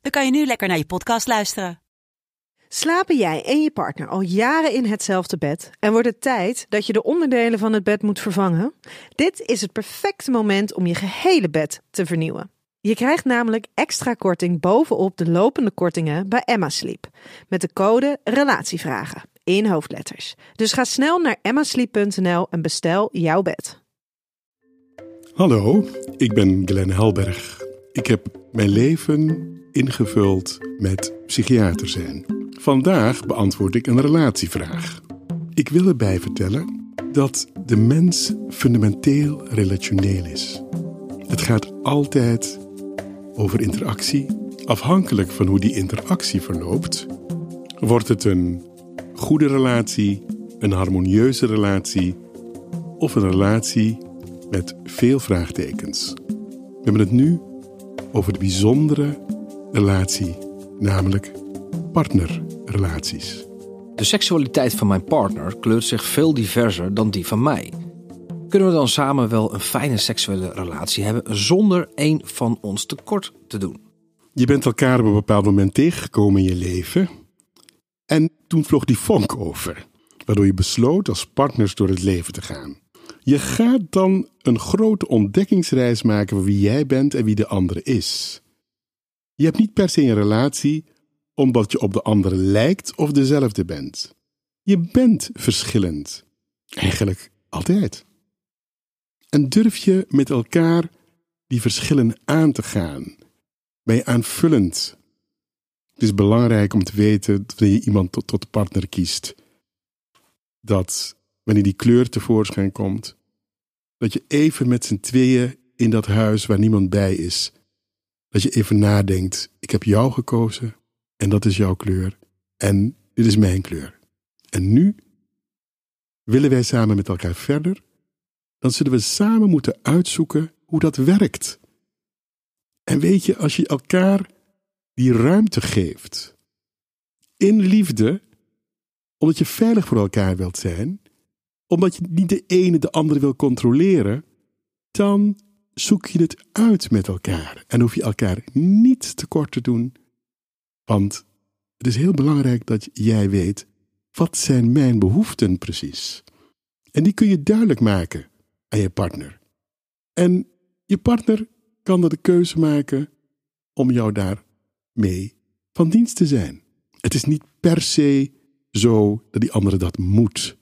dan kan je nu lekker naar je podcast luisteren. Slapen jij en je partner al jaren in hetzelfde bed en wordt het tijd dat je de onderdelen van het bed moet vervangen? Dit is het perfecte moment om je gehele bed te vernieuwen. Je krijgt namelijk extra korting bovenop de lopende kortingen bij Emma Sleep met de code RELATIEVRAGEN in hoofdletters. Dus ga snel naar emmasleep.nl en bestel jouw bed. Hallo, ik ben Glenn Helberg. Ik heb mijn leven ingevuld met psychiater zijn. Vandaag beantwoord ik een relatievraag. Ik wil erbij vertellen dat de mens fundamenteel relationeel is. Het gaat altijd over interactie. Afhankelijk van hoe die interactie verloopt, wordt het een goede relatie, een harmonieuze relatie of een relatie met veel vraagtekens. We hebben het nu over de bijzondere relatie, namelijk partnerrelaties. De seksualiteit van mijn partner kleurt zich veel diverser dan die van mij. Kunnen we dan samen wel een fijne seksuele relatie hebben zonder een van ons tekort te doen? Je bent elkaar op een bepaald moment tegengekomen in je leven. En toen vloog die vonk over, waardoor je besloot als partners door het leven te gaan. Je gaat dan een grote ontdekkingsreis maken van wie jij bent en wie de andere is. Je hebt niet per se een relatie omdat je op de andere lijkt of dezelfde bent. Je bent verschillend. Eigenlijk altijd. En durf je met elkaar die verschillen aan te gaan? Ben je aanvullend? Het is belangrijk om te weten dat wanneer je iemand tot, tot partner kiest, dat wanneer die kleur tevoorschijn komt, dat je even met z'n tweeën in dat huis waar niemand bij is, dat je even nadenkt: ik heb jou gekozen en dat is jouw kleur en dit is mijn kleur. En nu willen wij samen met elkaar verder, dan zullen we samen moeten uitzoeken hoe dat werkt. En weet je, als je elkaar die ruimte geeft, in liefde, omdat je veilig voor elkaar wilt zijn, omdat je niet de ene de andere wil controleren, dan zoek je het uit met elkaar en hoef je elkaar niet tekort te doen. Want het is heel belangrijk dat jij weet, wat zijn mijn behoeften precies? En die kun je duidelijk maken aan je partner. En je partner kan dan de keuze maken om jou daar mee van dienst te zijn. Het is niet per se zo dat die andere dat moet.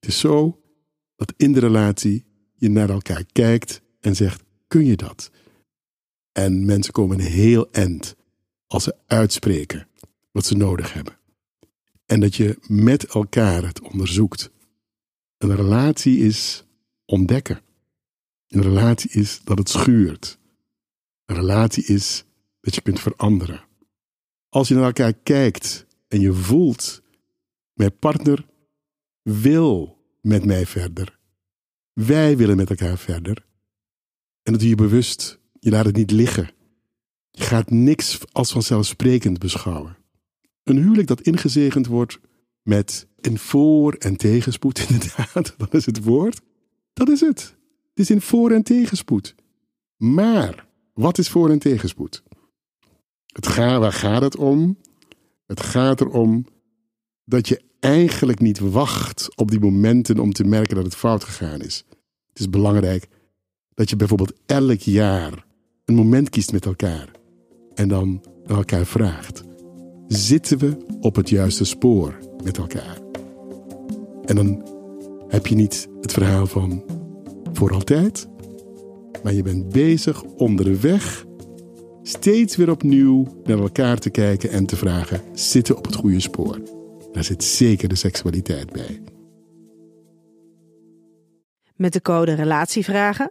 Het is zo dat in de relatie je naar elkaar kijkt en zegt: kun je dat? En mensen komen heel eind als ze uitspreken wat ze nodig hebben. En dat je met elkaar het onderzoekt. Een relatie is ontdekken. Een relatie is dat het schuurt. Een relatie is dat je kunt veranderen. Als je naar elkaar kijkt en je voelt, mijn partner wil met mij verder. Wij willen met elkaar verder. En dat doe je bewust. Je laat het niet liggen. Je gaat niks als vanzelfsprekend beschouwen. Een huwelijk dat ingezegend wordt met een voor- en tegenspoed, inderdaad, dat is het woord. Dat is het. Het is in voor- en tegenspoed. Maar, wat is voor- en tegenspoed? Het waar gaat het om? Het gaat erom dat je eigenlijk niet wacht op die momenten om te merken dat het fout gegaan is. Het is belangrijk dat je bijvoorbeeld elk jaar een moment kiest met elkaar en dan elkaar vraagt: zitten we op het juiste spoor met elkaar? En dan heb je niet het verhaal van voor altijd, maar je bent bezig onderweg steeds weer opnieuw naar elkaar te kijken en te vragen: zitten we op het goede spoor? Daar zit zeker de seksualiteit bij. Met de code RELATIEVRAGEN